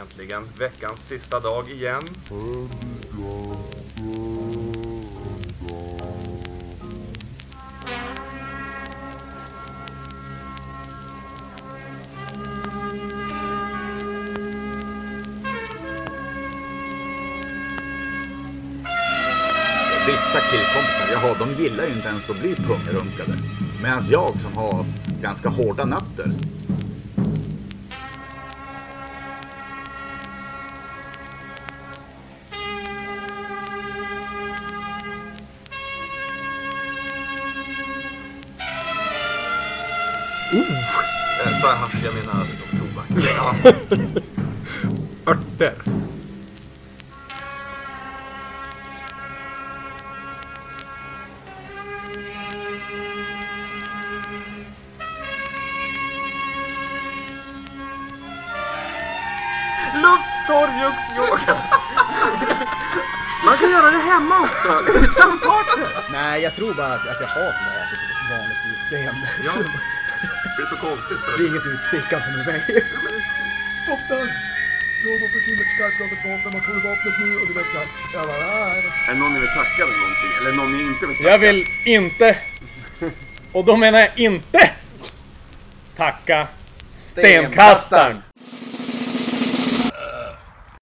Äntligen veckans sista dag igen. Vissa killkompisar jag har, de gillar ju inte ens att bli pungrunkade. Medan jag som har ganska hårda nötter. Eh, Sa jag hasch, jag menar förstås tobak. Ja. Örter. Lufttorrjucksyoga! Man kan göra det hemma också, utan partner. Nej, jag tror bara att, att jag har alltså, typ ett vanligt utseende. Ja. Det är så konstigt för Det är inget utstickande med mig. Stopp där! Du har gått omkring med ett skarpladat vapen, man kommer vapnet nu och du vet såhär. Jag bara, nej. Är det någon ni vill tacka eller någonting? Eller någon ni inte vill tacka? Jag vill inte, och då menar jag inte, tacka stenkastaren.